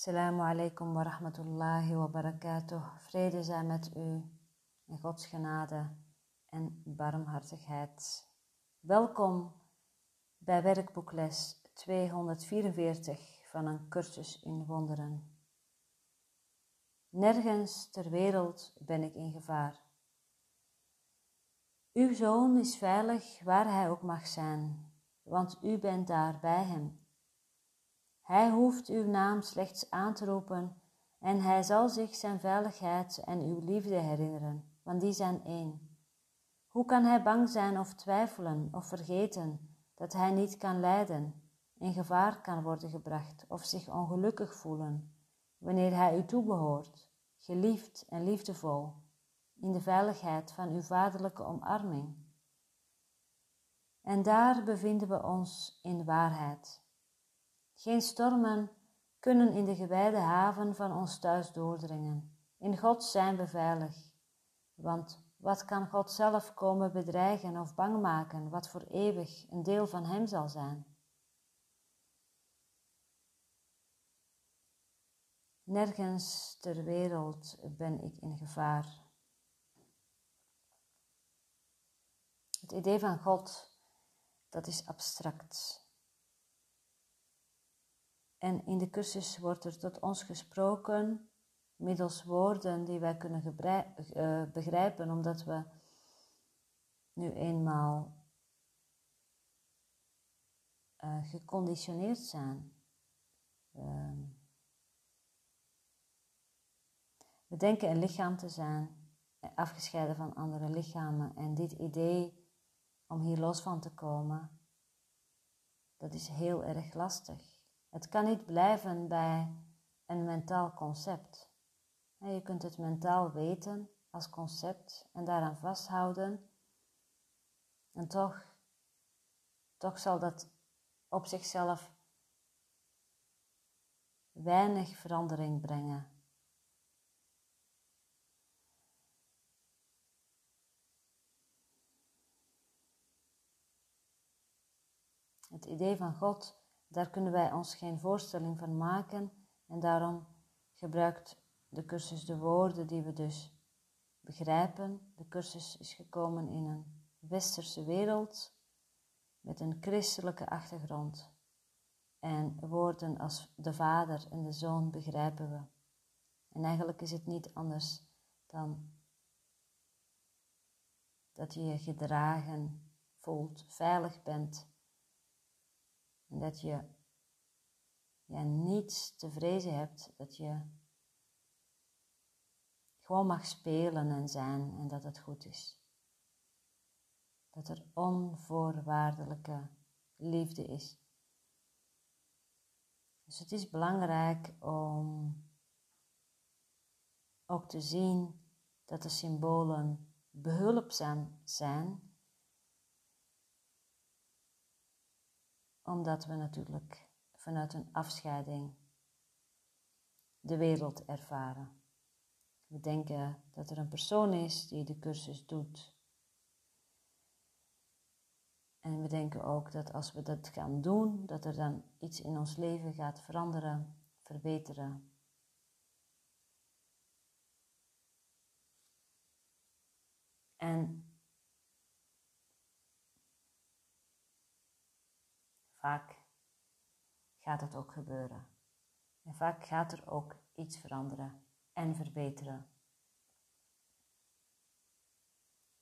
Assalamu alaikum wa rahmatullahi wa barakatuh. Vrede zijn met u en Gods genade en barmhartigheid. Welkom bij werkboekles 244 van een cursus in wonderen. Nergens ter wereld ben ik in gevaar. Uw zoon is veilig waar hij ook mag zijn, want u bent daar bij hem hij hoeft uw naam slechts aan te roepen en hij zal zich zijn veiligheid en uw liefde herinneren, want die zijn één. Hoe kan hij bang zijn of twijfelen of vergeten dat hij niet kan lijden, in gevaar kan worden gebracht of zich ongelukkig voelen, wanneer hij u toebehoort, geliefd en liefdevol, in de veiligheid van uw vaderlijke omarming? En daar bevinden we ons in waarheid geen stormen kunnen in de gewijde haven van ons thuis doordringen. In God zijn we veilig. Want wat kan God zelf komen bedreigen of bang maken, wat voor eeuwig een deel van Hem zal zijn? Nergens ter wereld ben ik in gevaar. Het idee van God, dat is abstract. En in de cursus wordt er tot ons gesproken middels woorden die wij kunnen uh, begrijpen, omdat we nu eenmaal uh, geconditioneerd zijn. Uh, we denken een lichaam te zijn, afgescheiden van andere lichamen. En dit idee om hier los van te komen, dat is heel erg lastig. Het kan niet blijven bij een mentaal concept. Je kunt het mentaal weten als concept en daaraan vasthouden. En toch, toch zal dat op zichzelf weinig verandering brengen. Het idee van God daar kunnen wij ons geen voorstelling van maken en daarom gebruikt de cursus de woorden die we dus begrijpen. De cursus is gekomen in een westerse wereld met een christelijke achtergrond. En woorden als de vader en de zoon begrijpen we. En eigenlijk is het niet anders dan dat je je gedragen voelt, veilig bent en dat je ja, niets te vrezen hebt, dat je gewoon mag spelen en zijn en dat het goed is. Dat er onvoorwaardelijke liefde is. Dus het is belangrijk om ook te zien dat de symbolen behulpzaam zijn omdat we natuurlijk vanuit een afscheiding de wereld ervaren. We denken dat er een persoon is die de cursus doet. En we denken ook dat als we dat gaan doen, dat er dan iets in ons leven gaat veranderen, verbeteren. En Vaak gaat het ook gebeuren. En vaak gaat er ook iets veranderen en verbeteren.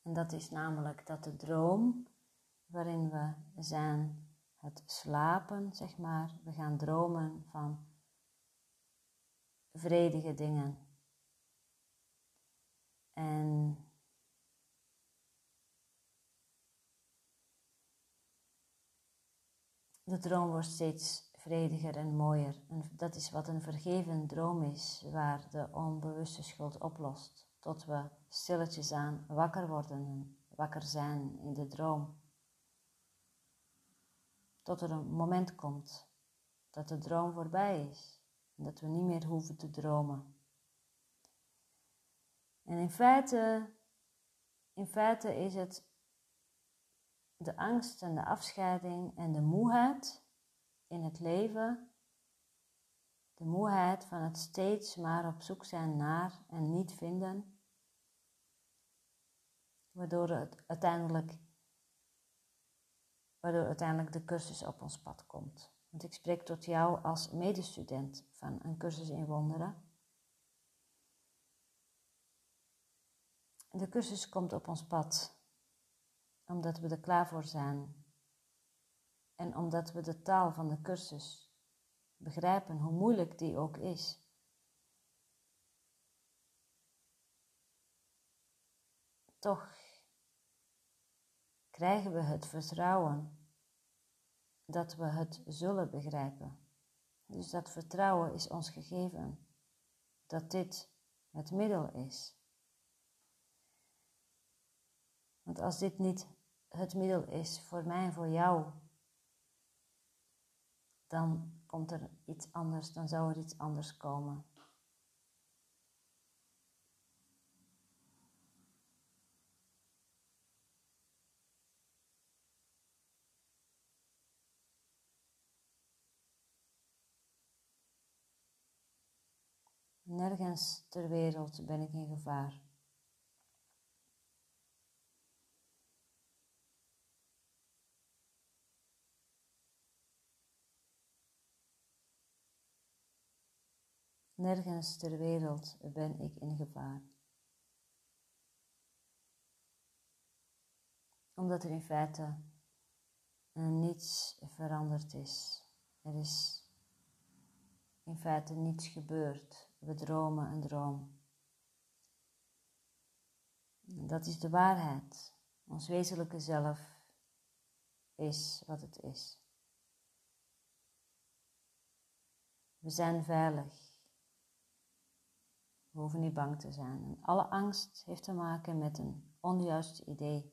En dat is namelijk dat de droom waarin we zijn, het slapen, zeg maar, we gaan dromen van vredige dingen. En De droom wordt steeds vrediger en mooier. En dat is wat een vergeven droom is, waar de onbewuste schuld oplost, tot we stilletjes aan wakker worden en wakker zijn in de droom. Tot er een moment komt dat de droom voorbij is en dat we niet meer hoeven te dromen. En in feite, in feite is het de angst en de afscheiding en de moeheid in het leven, De moeheid van het steeds maar op zoek zijn naar en niet vinden, waardoor het uiteindelijk, waardoor uiteindelijk de cursus op ons pad komt. Want ik spreek tot jou als medestudent van een cursus in wonderen. De cursus komt op ons pad omdat we er klaar voor zijn en omdat we de taal van de cursus begrijpen, hoe moeilijk die ook is. Toch krijgen we het vertrouwen dat we het zullen begrijpen. Dus dat vertrouwen is ons gegeven, dat dit het middel is. Want als dit niet het middel is voor mij en voor jou, dan komt er iets anders, dan zou er iets anders komen. Nergens ter wereld ben ik in gevaar. Nergens ter wereld ben ik in gevaar. Omdat er in feite niets veranderd is. Er is in feite niets gebeurd. We dromen een droom. Dat is de waarheid. Ons wezenlijke zelf is wat het is. We zijn veilig. We hoeven niet bang te zijn. En alle angst heeft te maken met een onjuist idee.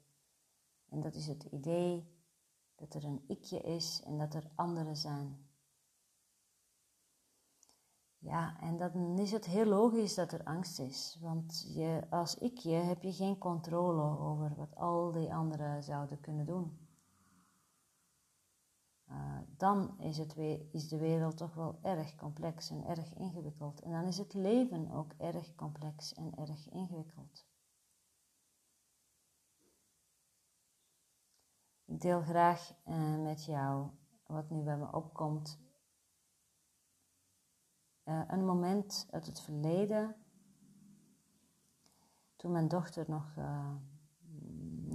En dat is het idee dat er een ikje is en dat er anderen zijn. Ja, en dan is het heel logisch dat er angst is. Want je, als ikje heb je geen controle over wat al die anderen zouden kunnen doen. Uh, dan is, het is de wereld toch wel erg complex en erg ingewikkeld. En dan is het leven ook erg complex en erg ingewikkeld. Ik deel graag uh, met jou wat nu bij me opkomt. Uh, een moment uit het verleden, toen mijn dochter nog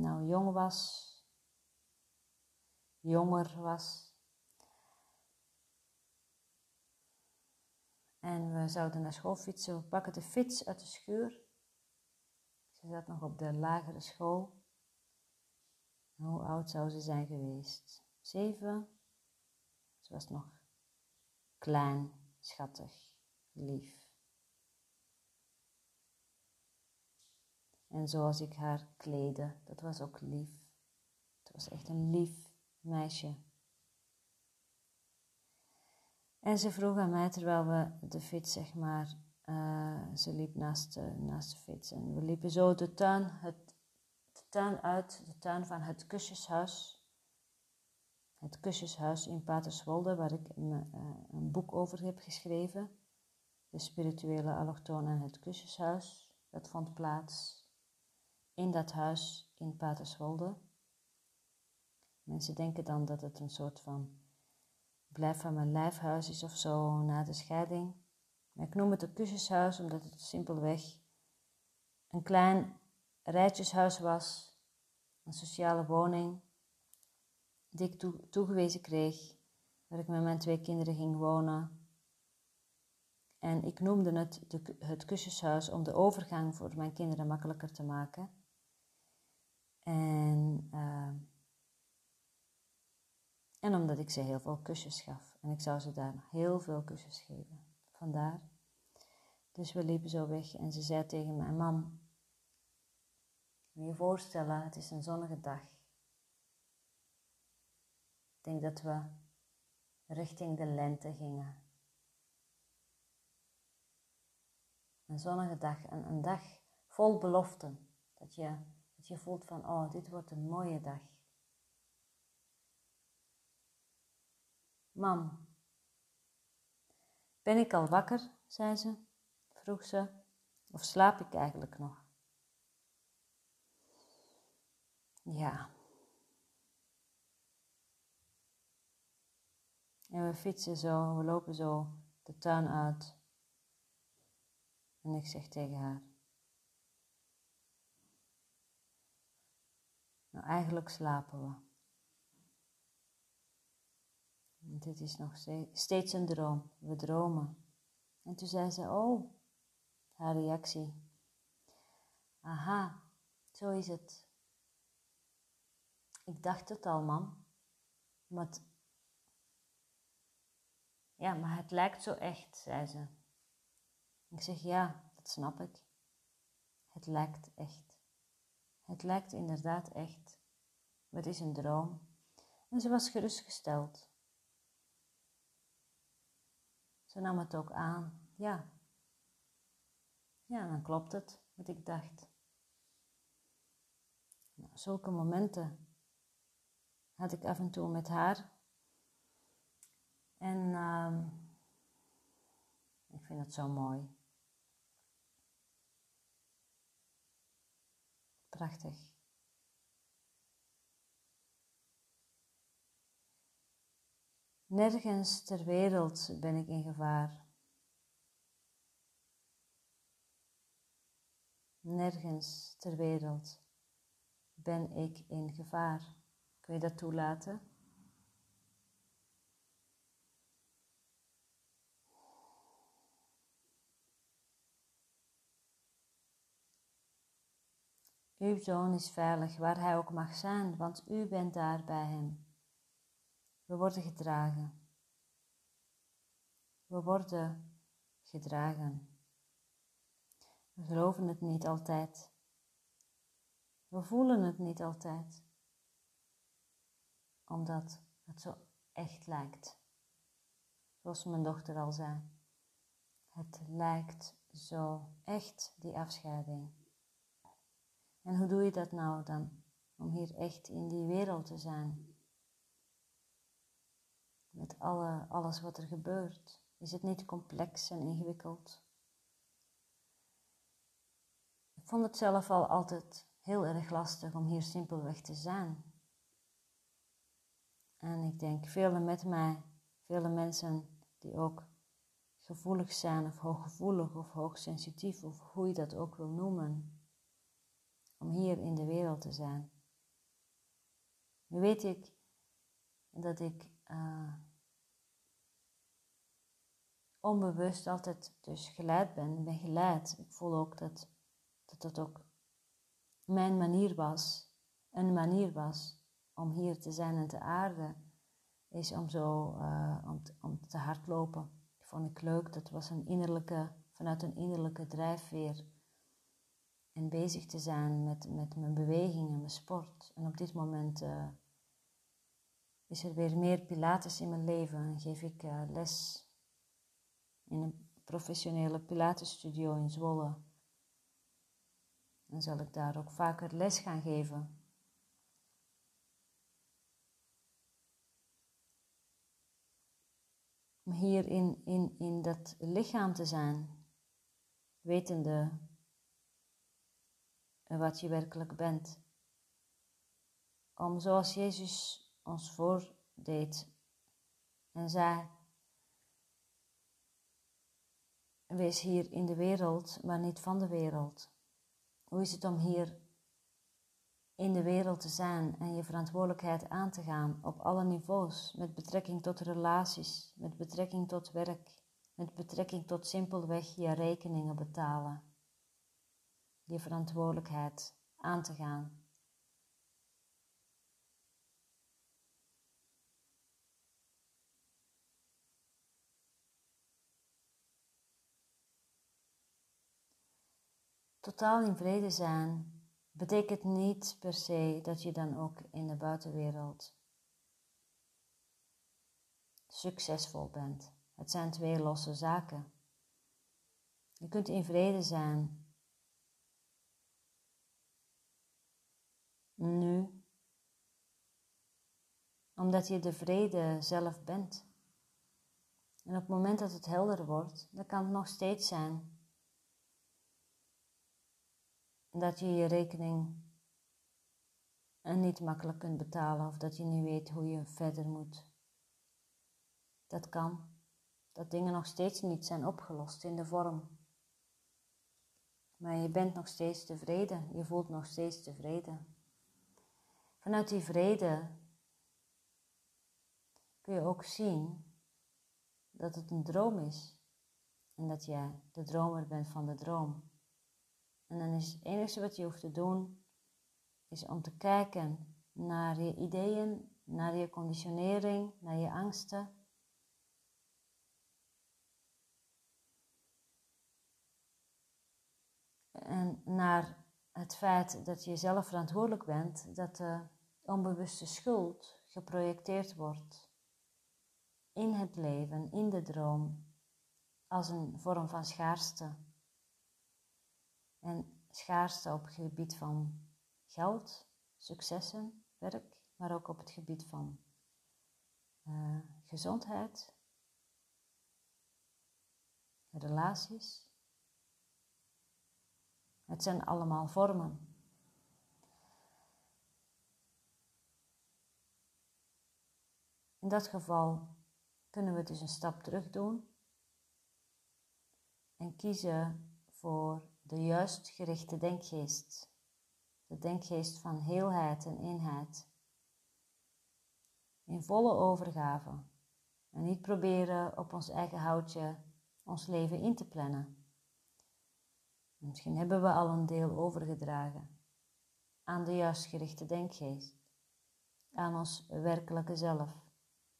nou, jong was, jonger was. En we zouden naar school fietsen. We pakken de fiets uit de schuur. Ze zat nog op de lagere school. Hoe oud zou ze zijn geweest? Zeven. Ze was nog klein, schattig, lief. En zoals ik haar kleedde, dat was ook lief. Het was echt een lief meisje. En ze vroeg aan mij terwijl we de fiets, zeg maar, uh, ze liep naast, uh, naast de fiets. En we liepen zo de tuin, het, de tuin uit, de tuin van het kusjeshuis. Het kusjeshuis in Paterswolde, waar ik een, uh, een boek over heb geschreven. De spirituele allochtoon en het kusjeshuis. Dat vond plaats in dat huis in Paterswolde. Mensen denken dan dat het een soort van blijf van mijn lijfhuis is of zo na de scheiding. Maar ik noem het een kusjeshuis omdat het simpelweg een klein rijtjeshuis was, een sociale woning die ik toegewezen kreeg, waar ik met mijn twee kinderen ging wonen. En ik noemde het de, het kusjeshuis om de overgang voor mijn kinderen makkelijker te maken. En uh, en omdat ik ze heel veel kusjes gaf. En ik zou ze daar heel veel kusjes geven. Vandaar. Dus we liepen zo weg en ze zei tegen mijn mam: Moet je voorstellen, het is een zonnige dag. Ik denk dat we richting de lente gingen. Een zonnige dag, en een dag vol beloften. Dat je, dat je voelt van, oh, dit wordt een mooie dag. Mam, Ben ik al wakker? zei ze, vroeg ze, of slaap ik eigenlijk nog? Ja. En we fietsen zo, we lopen zo de tuin uit. En ik zeg tegen haar: Nou, eigenlijk slapen we. Dit is nog steeds een droom. We dromen. En toen zei ze: Oh, haar reactie. Aha, zo is het. Ik dacht het al, man. Maar ja, maar het lijkt zo echt, zei ze. Ik zeg ja, dat snap ik. Het lijkt echt. Het lijkt inderdaad echt. Maar het is een droom. En ze was gerustgesteld. Ze nam het ook aan. Ja. Ja, dan klopt het, wat ik dacht. Nou, zulke momenten had ik af en toe met haar. En uh, ik vind het zo mooi. Prachtig. Nergens ter wereld ben ik in gevaar. Nergens ter wereld ben ik in gevaar. Kun je dat toelaten? Uw zoon is veilig waar hij ook mag zijn, want u bent daar bij hem. We worden gedragen. We worden gedragen. We geloven het niet altijd. We voelen het niet altijd. Omdat het zo echt lijkt. Zoals mijn dochter al zei. Het lijkt zo echt, die afscheiding. En hoe doe je dat nou dan? Om hier echt in die wereld te zijn. Met alle, alles wat er gebeurt. Is het niet complex en ingewikkeld? Ik vond het zelf al altijd heel erg lastig om hier simpelweg te zijn. En ik denk vele met mij, vele mensen die ook gevoelig zijn of hooggevoelig of hoogsensitief of hoe je dat ook wil noemen, om hier in de wereld te zijn. Nu weet ik dat ik uh, onbewust altijd dus geleid ben, ben geleid. Ik voel ook dat, dat ook mijn manier was, een manier was om hier te zijn en te aarden, is om zo uh, om, te, om te hardlopen. Dat vond ik leuk, dat was een innerlijke, vanuit een innerlijke drijfveer en bezig te zijn met, met mijn beweging en mijn sport. En op dit moment uh, is er weer meer Pilates in mijn leven en geef ik uh, les in een professionele Pilatesstudio in Zwolle. En zal ik daar ook vaker les gaan geven. Om hier in, in, in dat lichaam te zijn, wetende en wat je werkelijk bent. Om zoals Jezus ons voordeed en zei: Wees hier in de wereld, maar niet van de wereld. Hoe is het om hier in de wereld te zijn en je verantwoordelijkheid aan te gaan op alle niveaus, met betrekking tot relaties, met betrekking tot werk, met betrekking tot simpelweg je rekeningen betalen? je verantwoordelijkheid aan te gaan. Totaal in vrede zijn betekent niet per se dat je dan ook in de buitenwereld succesvol bent. Het zijn twee losse zaken. Je kunt in vrede zijn nu, omdat je de vrede zelf bent. En op het moment dat het helder wordt, dan kan het nog steeds zijn dat je je rekening niet makkelijk kunt betalen of dat je niet weet hoe je verder moet. Dat kan. Dat dingen nog steeds niet zijn opgelost in de vorm. Maar je bent nog steeds tevreden. Je voelt nog steeds tevreden. Vanuit die vrede kun je ook zien dat het een droom is. En dat jij de dromer bent van de droom. En dan is het enige wat je hoeft te doen, is om te kijken naar je ideeën, naar je conditionering, naar je angsten. En naar het feit dat je zelf verantwoordelijk bent, dat de onbewuste schuld geprojecteerd wordt in het leven, in de droom, als een vorm van schaarste. En schaarste op het gebied van geld, successen, werk, maar ook op het gebied van uh, gezondheid, relaties. Het zijn allemaal vormen. In dat geval kunnen we dus een stap terug doen en kiezen voor de juist gerichte denkgeest. De denkgeest van heelheid en eenheid. In volle overgave. En niet proberen op ons eigen houtje ons leven in te plannen. Misschien hebben we al een deel overgedragen aan de juist gerichte denkgeest, aan ons werkelijke zelf,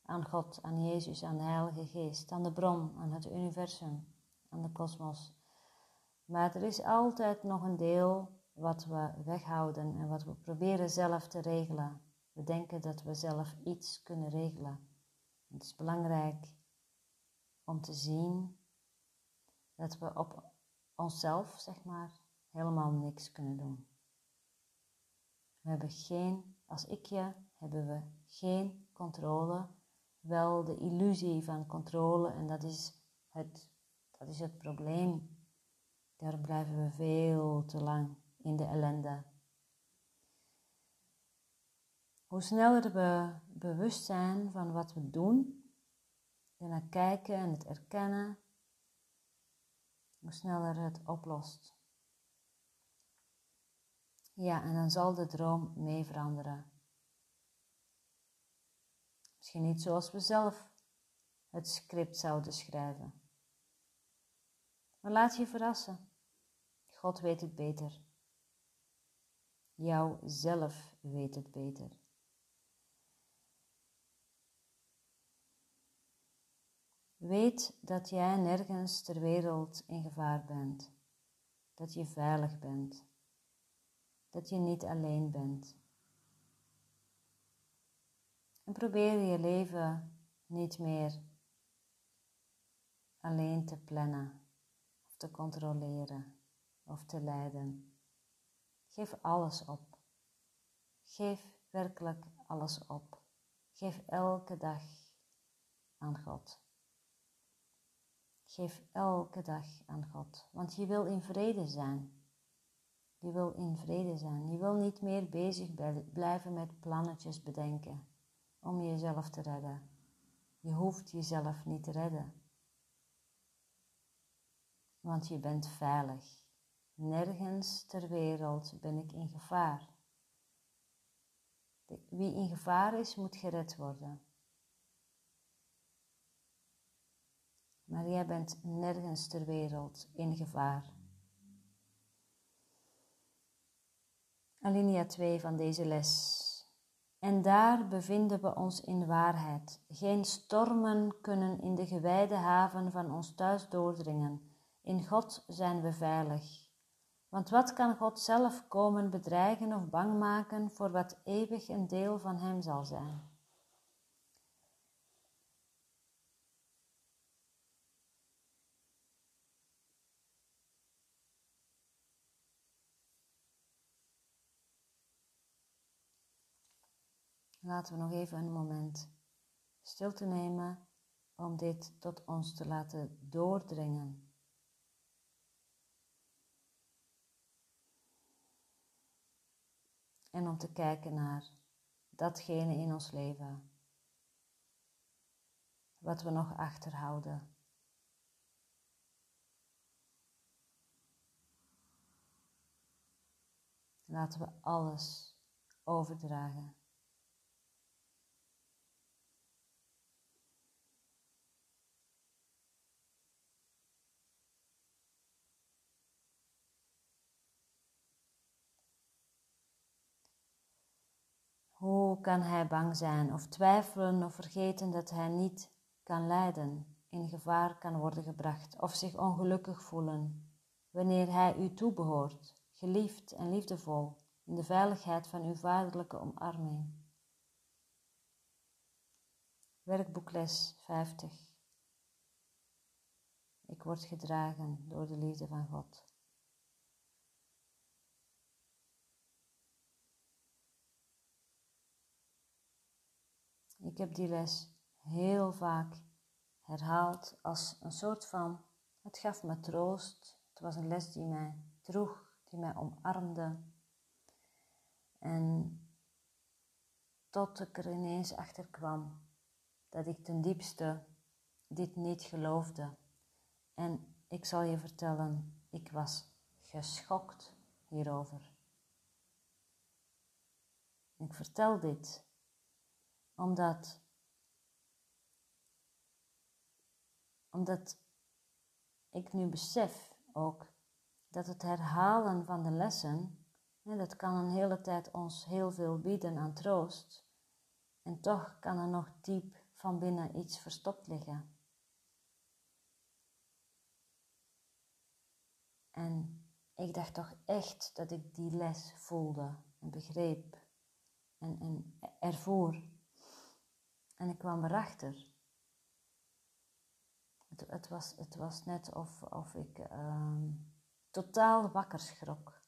aan God, aan Jezus, aan de Heilige Geest, aan de bron, aan het universum, aan de kosmos. Maar er is altijd nog een deel wat we weghouden en wat we proberen zelf te regelen. We denken dat we zelf iets kunnen regelen. Het is belangrijk om te zien dat we op onszelf, zeg maar, helemaal niks kunnen doen. We hebben geen, als ikje, hebben we geen controle, wel de illusie van controle en dat is het, dat is het probleem. Daar blijven we veel te lang in de ellende. Hoe sneller we bewust zijn van wat we doen, er naar kijken en het erkennen, hoe sneller het oplost. Ja, en dan zal de droom mee veranderen. Misschien niet zoals we zelf het script zouden schrijven. Maar laat je verrassen. God weet het beter. Jouw zelf weet het beter. Weet dat jij nergens ter wereld in gevaar bent, dat je veilig bent, dat je niet alleen bent. En probeer je leven niet meer alleen te plannen of te controleren of te leiden. Geef alles op. Geef werkelijk alles op. Geef elke dag aan God. Geef elke dag aan God, want je wil in vrede zijn. Je wil in vrede zijn. Je wil niet meer bezig blijven met plannetjes bedenken om jezelf te redden. Je hoeft jezelf niet te redden, want je bent veilig. Nergens ter wereld ben ik in gevaar. Wie in gevaar is, moet gered worden. Maar jij bent nergens ter wereld in gevaar. Alinea 2 van deze les. En daar bevinden we ons in waarheid. Geen stormen kunnen in de gewijde haven van ons thuis doordringen. In God zijn we veilig. Want wat kan God zelf komen bedreigen of bang maken voor wat eeuwig een deel van Hem zal zijn? Laten we nog even een moment stil te nemen om dit tot ons te laten doordringen. En om te kijken naar datgene in ons leven wat we nog achterhouden. Laten we alles overdragen. Hoe kan hij bang zijn of twijfelen of vergeten dat hij niet kan lijden, in gevaar kan worden gebracht of zich ongelukkig voelen wanneer hij u toebehoort, geliefd en liefdevol, in de veiligheid van uw vaderlijke omarming? Werkboekles 50 Ik word gedragen door de liefde van God. Ik heb die les heel vaak herhaald als een soort van, het gaf me troost. Het was een les die mij droeg, die mij omarmde. En tot ik er ineens achter kwam dat ik ten diepste dit niet geloofde. En ik zal je vertellen, ik was geschokt hierover. Ik vertel dit omdat, omdat ik nu besef ook dat het herhalen van de lessen, dat kan een hele tijd ons heel veel bieden aan troost. En toch kan er nog diep van binnen iets verstopt liggen. En ik dacht toch echt dat ik die les voelde en begreep en, en ervoer. En ik kwam erachter. Het, het, was, het was net of, of ik uh, totaal wakker schrok.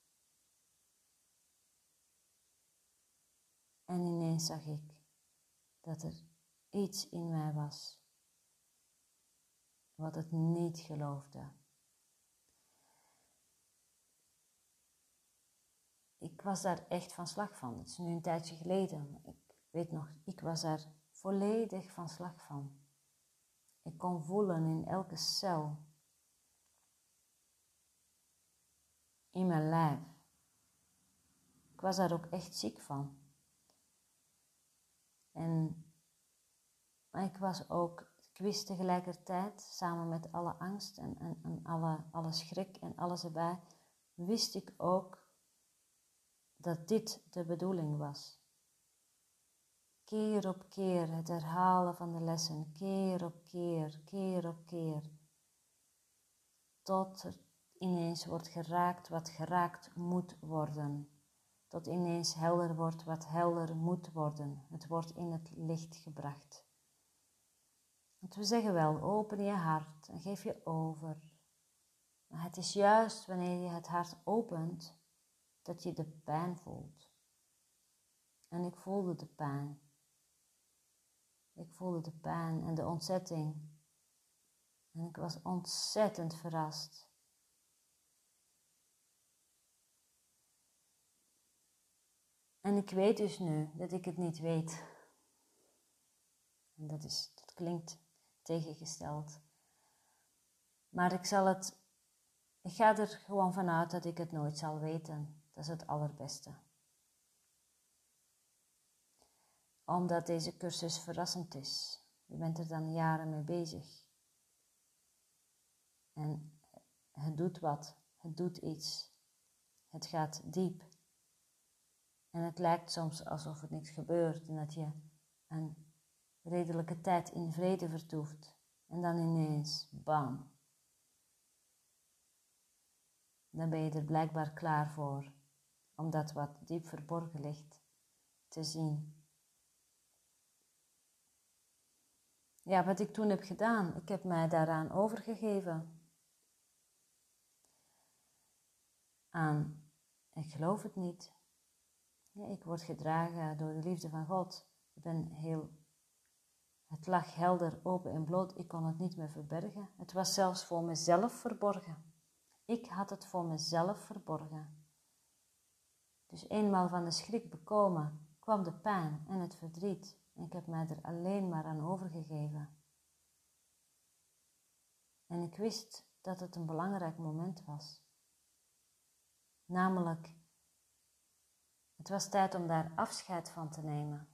En ineens zag ik dat er iets in mij was wat het niet geloofde. Ik was daar echt van slag van. Het is nu een tijdje geleden. Ik weet nog, ik was daar volledig van slag van. Ik kon voelen in elke cel in mijn lijf. Ik was daar ook echt ziek van. En maar ik was ook, ik wist tegelijkertijd, samen met alle angst en, en, en alle, alle schrik en alles erbij, wist ik ook dat dit de bedoeling was keer op keer het herhalen van de lessen, keer op keer, keer op keer, tot er ineens wordt geraakt wat geraakt moet worden, tot ineens helder wordt wat helder moet worden. Het wordt in het licht gebracht. Want we zeggen wel, open je hart en geef je over. Maar het is juist wanneer je het hart opent dat je de pijn voelt. En ik voelde de pijn. Ik voelde de pijn en de ontzetting. En ik was ontzettend verrast. En ik weet dus nu dat ik het niet weet. En dat, is, dat klinkt tegengesteld. Maar ik zal het. Ik ga er gewoon vanuit dat ik het nooit zal weten. Dat is het allerbeste. Omdat deze cursus verrassend is. Je bent er dan jaren mee bezig. En het doet wat, het doet iets. Het gaat diep. En het lijkt soms alsof er niks gebeurt en dat je een redelijke tijd in vrede vertoeft. En dan ineens, bam. Dan ben je er blijkbaar klaar voor om dat wat diep verborgen ligt te zien ja, wat ik toen heb gedaan, ik heb mij daaraan overgegeven. Aan, ik geloof het niet. Ja, ik word gedragen door de liefde van God. Ik ben heel Het lag helder, open en bloot, ik kon het niet meer verbergen. Het was zelfs voor mezelf verborgen. Ik had het voor mezelf verborgen. Dus eenmaal van de schrik bekomen, kwam de pijn en het verdriet ik heb mij er alleen maar aan overgegeven. En ik wist dat het een belangrijk moment was. Namelijk, het was tijd om daar afscheid van te nemen.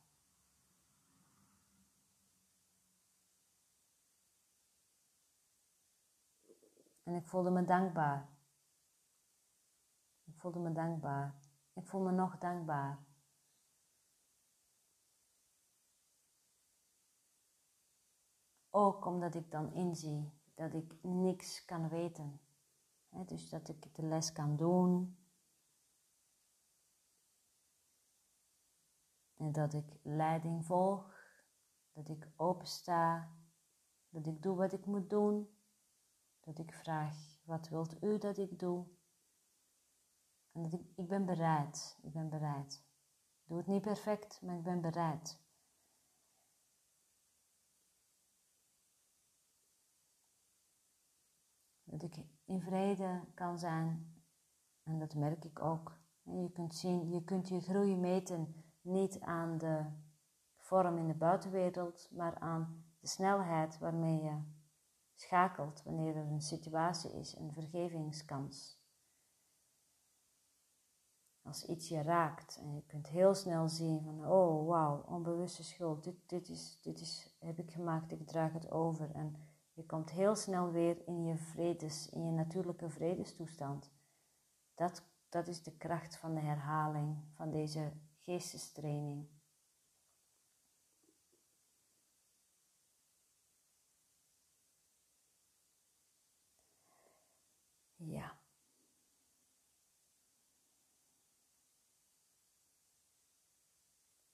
En ik voelde me dankbaar. Ik voelde me dankbaar. Ik voel me nog dankbaar. Ook omdat ik dan inzie dat ik niks kan weten. dus dat ik de les kan doen. En dat ik leiding volg. Dat ik opensta. Dat ik doe wat ik moet doen. Dat ik vraag, wat wilt u dat ik doe? En dat ik, ik ben bereid. Ik ben bereid. Ik doe het niet perfect, maar ik ben bereid. Dat ik in vrede kan zijn. En dat merk ik ook. Je kunt zien, je kunt je groei meten niet aan de vorm in de buitenwereld, maar aan de snelheid waarmee je schakelt wanneer er een situatie is, een vergevingskans. Als iets je raakt en je kunt heel snel zien van, oh wauw, onbewuste schuld, dit, dit, is, dit is, heb ik gemaakt, ik draag het over. En je komt heel snel weer in je vredes, in je natuurlijke vredestoestand. Dat, dat is de kracht van de herhaling, van deze geestestraining. Ja.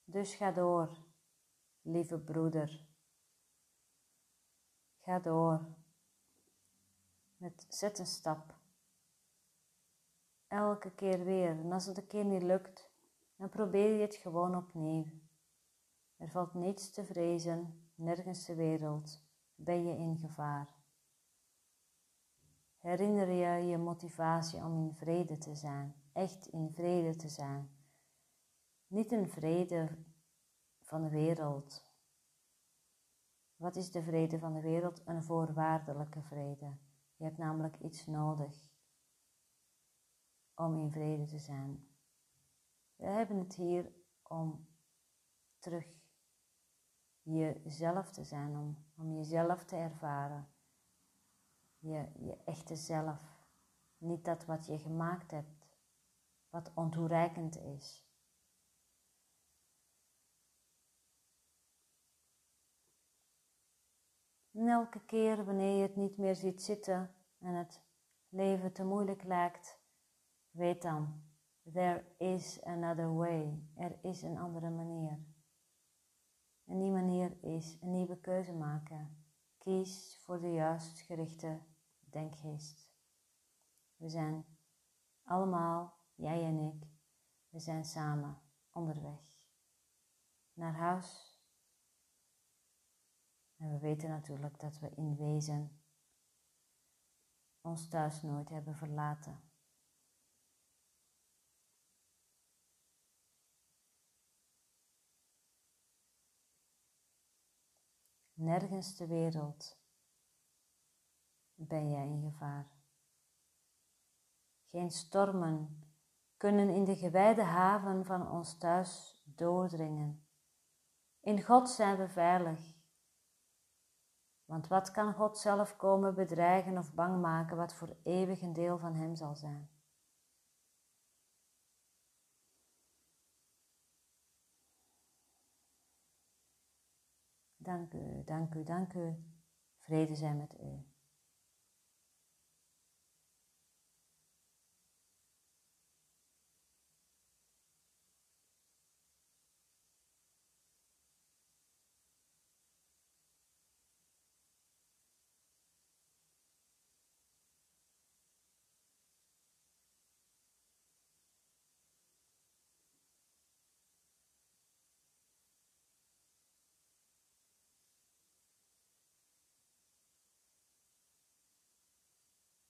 Dus ga door, lieve broeder. Ga door. Met zet een stap. Elke keer weer. En als het een keer niet lukt, dan probeer je het gewoon opnieuw. Er valt niets te vrezen, nergens ter wereld ben je in gevaar. Herinner je je motivatie om in vrede te zijn, echt in vrede te zijn. Niet een vrede van de wereld, wat is de vrede van de wereld? Een voorwaardelijke vrede. Je hebt namelijk iets nodig om in vrede te zijn. We hebben het hier om terug jezelf te zijn, om, om jezelf te ervaren. Je, je echte zelf. Niet dat wat je gemaakt hebt, wat ontoereikend is. En elke keer wanneer je het niet meer ziet zitten en het leven te moeilijk lijkt, weet dan, there is another way. Er is een andere manier. En die manier is een nieuwe keuze maken. Kies voor de juist gerichte denkgeest. We zijn allemaal, jij en ik, we zijn samen onderweg. Naar huis en we weten natuurlijk dat we in wezen ons thuis nooit hebben verlaten. Nergens ter wereld ben jij in gevaar. Geen stormen kunnen in de gewijde haven van ons thuis doordringen. In God zijn we veilig. Want wat kan God zelf komen bedreigen of bang maken wat voor eeuwig een deel van Hem zal zijn? Dank u, dank u, dank u. Vrede zijn met u.